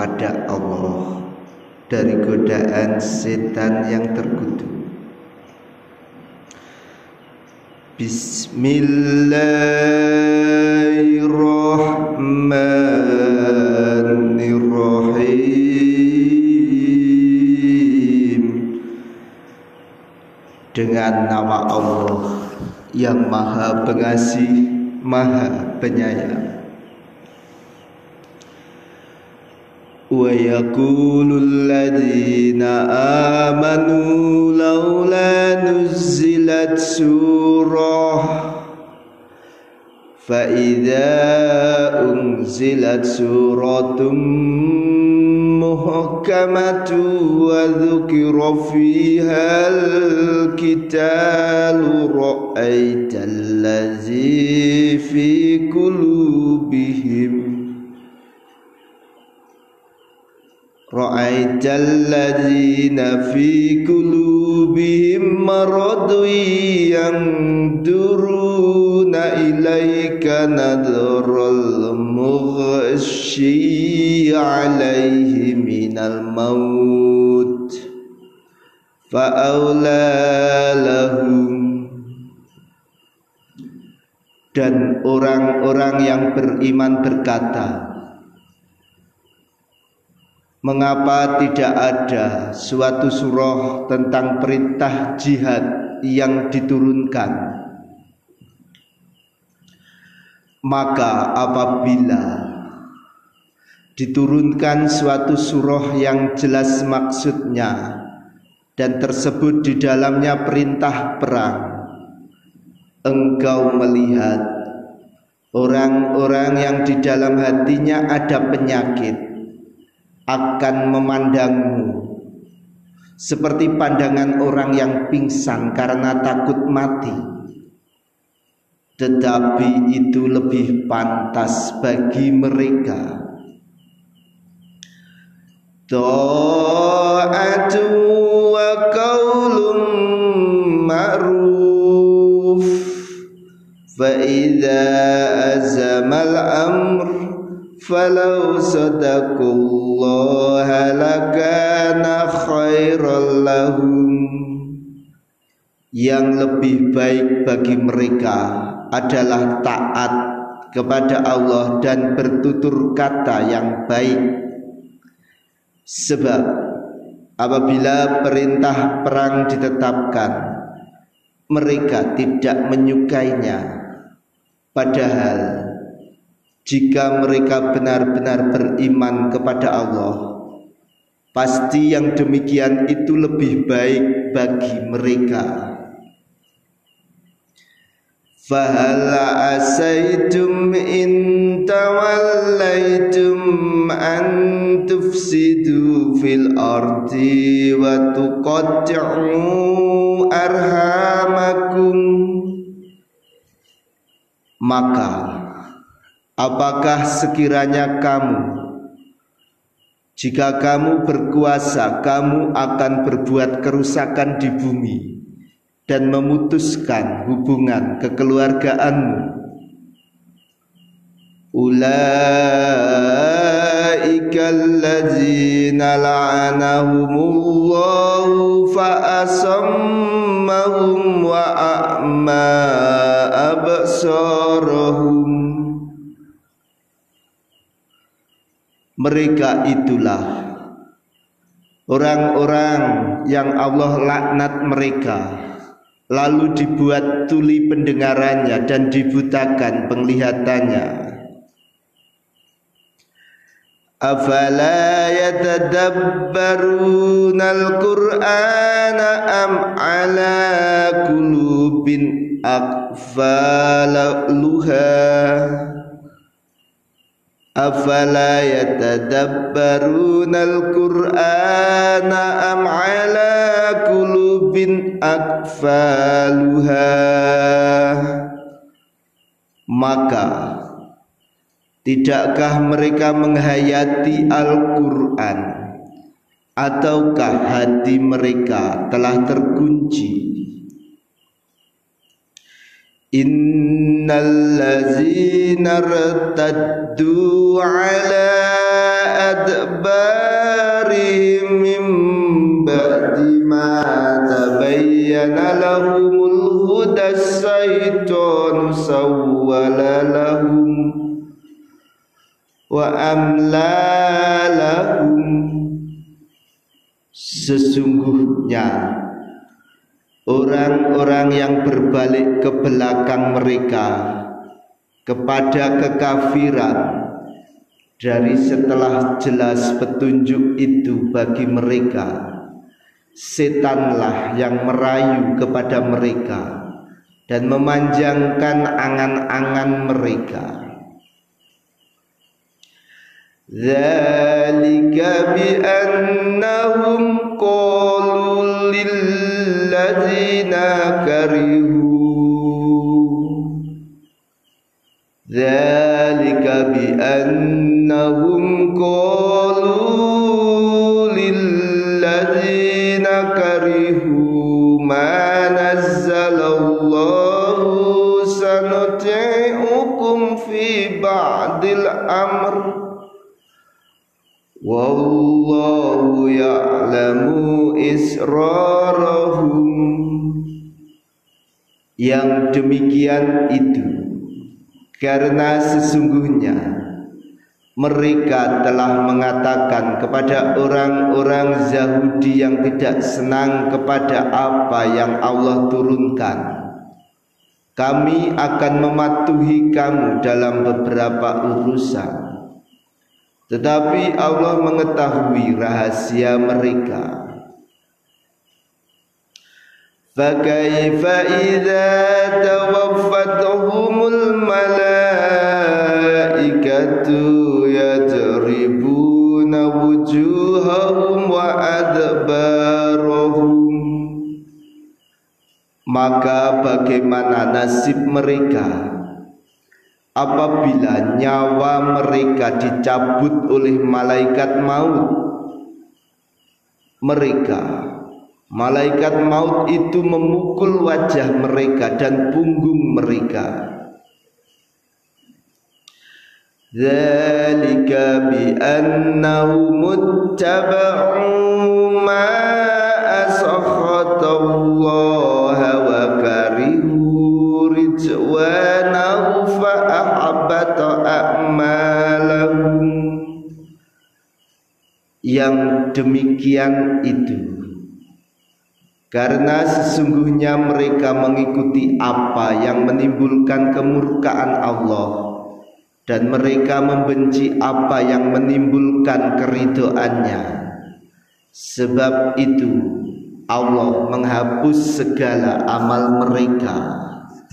kepada Allah dari godaan setan yang terkutuk. Bismillahirrahmanirrahim Dengan nama Allah yang maha pengasih, maha penyayang ويقول الذين آمنوا لولا نزلت سورة فإذا أنزلت سورة محكمة وذكر فيها الكتاب رأيت الذي في قلوبهم. رأيت الذين في قلوبهم مرض ينظرون إليك نظر المغشي عليه minal maut. Fa'aula lahum. Dan orang-orang yang beriman berkata Mengapa tidak ada suatu surah tentang perintah jihad yang diturunkan? Maka apabila diturunkan suatu surah yang jelas maksudnya dan tersebut di dalamnya perintah perang, engkau melihat orang-orang yang di dalam hatinya ada penyakit akan memandangmu. Seperti pandangan orang yang pingsan karena takut mati. Tetapi itu lebih pantas bagi mereka ta'atu wa qaulun ma'ruf. Fa idza azamal amr falau sadaqullaha lakana khairal lahum. Yang lebih baik bagi mereka adalah taat kepada Allah dan bertutur kata yang baik sebab apabila perintah perang ditetapkan mereka tidak menyukainya. Padahal jika mereka benar-benar beriman kepada Allah pasti yang demikian itu lebih baik bagi mereka. Fahala asaitum in an tufsidu fil ardi wa tuqatti'u arhamakum. Maka Apakah sekiranya kamu jika kamu berkuasa kamu akan berbuat kerusakan di bumi dan memutuskan hubungan kekeluargaanmu. Ulaika allazina la'anahumullahu fa'asammahum wa a'ma absarahum mereka itulah orang-orang yang Allah laknat mereka lalu dibuat tuli pendengarannya dan dibutakan penglihatannya أفلا يتدبرون القرآن أم على قلوب أقفالها أفلا يتدبرون القرآن أم على قلوب أقفالها؟ Maka tidakkah mereka menghayati Al-Qur'an? Ataukah hati mereka telah terkunci? Innallazina rtaddu ala adbarihim wa amla lahum. Sesungguhnya orang-orang yang berbalik ke belakang mereka kepada kekafiran dari setelah jelas petunjuk itu bagi mereka setanlah yang merayu kepada mereka dan memanjangkan angan-angan mereka ذلك بأنهم قالوا للذين كرهوا. ذلك بأنهم قالوا للذين كرهوا ما نزل الله. سنطيعكم في بعض الأمر. Israrahum Yang demikian itu Karena sesungguhnya mereka telah mengatakan kepada orang-orang Yahudi yang tidak senang kepada apa yang Allah turunkan Kami akan mematuhi kamu dalam beberapa urusan tetapi Allah mengetahui rahasia mereka. فكيف إذا توفتهم الملائكة يضربون وجوههم وأدبارهم Maka bagaimana nasib mereka apabila nyawa mereka dicabut oleh malaikat maut mereka malaikat maut itu memukul wajah mereka dan punggung mereka. Zalika bi annahu muttaba'u ma asakhatallah wa karihu rijwanahu a'malahum yang demikian itu karena sesungguhnya mereka mengikuti apa yang menimbulkan kemurkaan Allah. Dan mereka membenci apa yang menimbulkan keridoannya. Sebab itu Allah menghapus segala amal mereka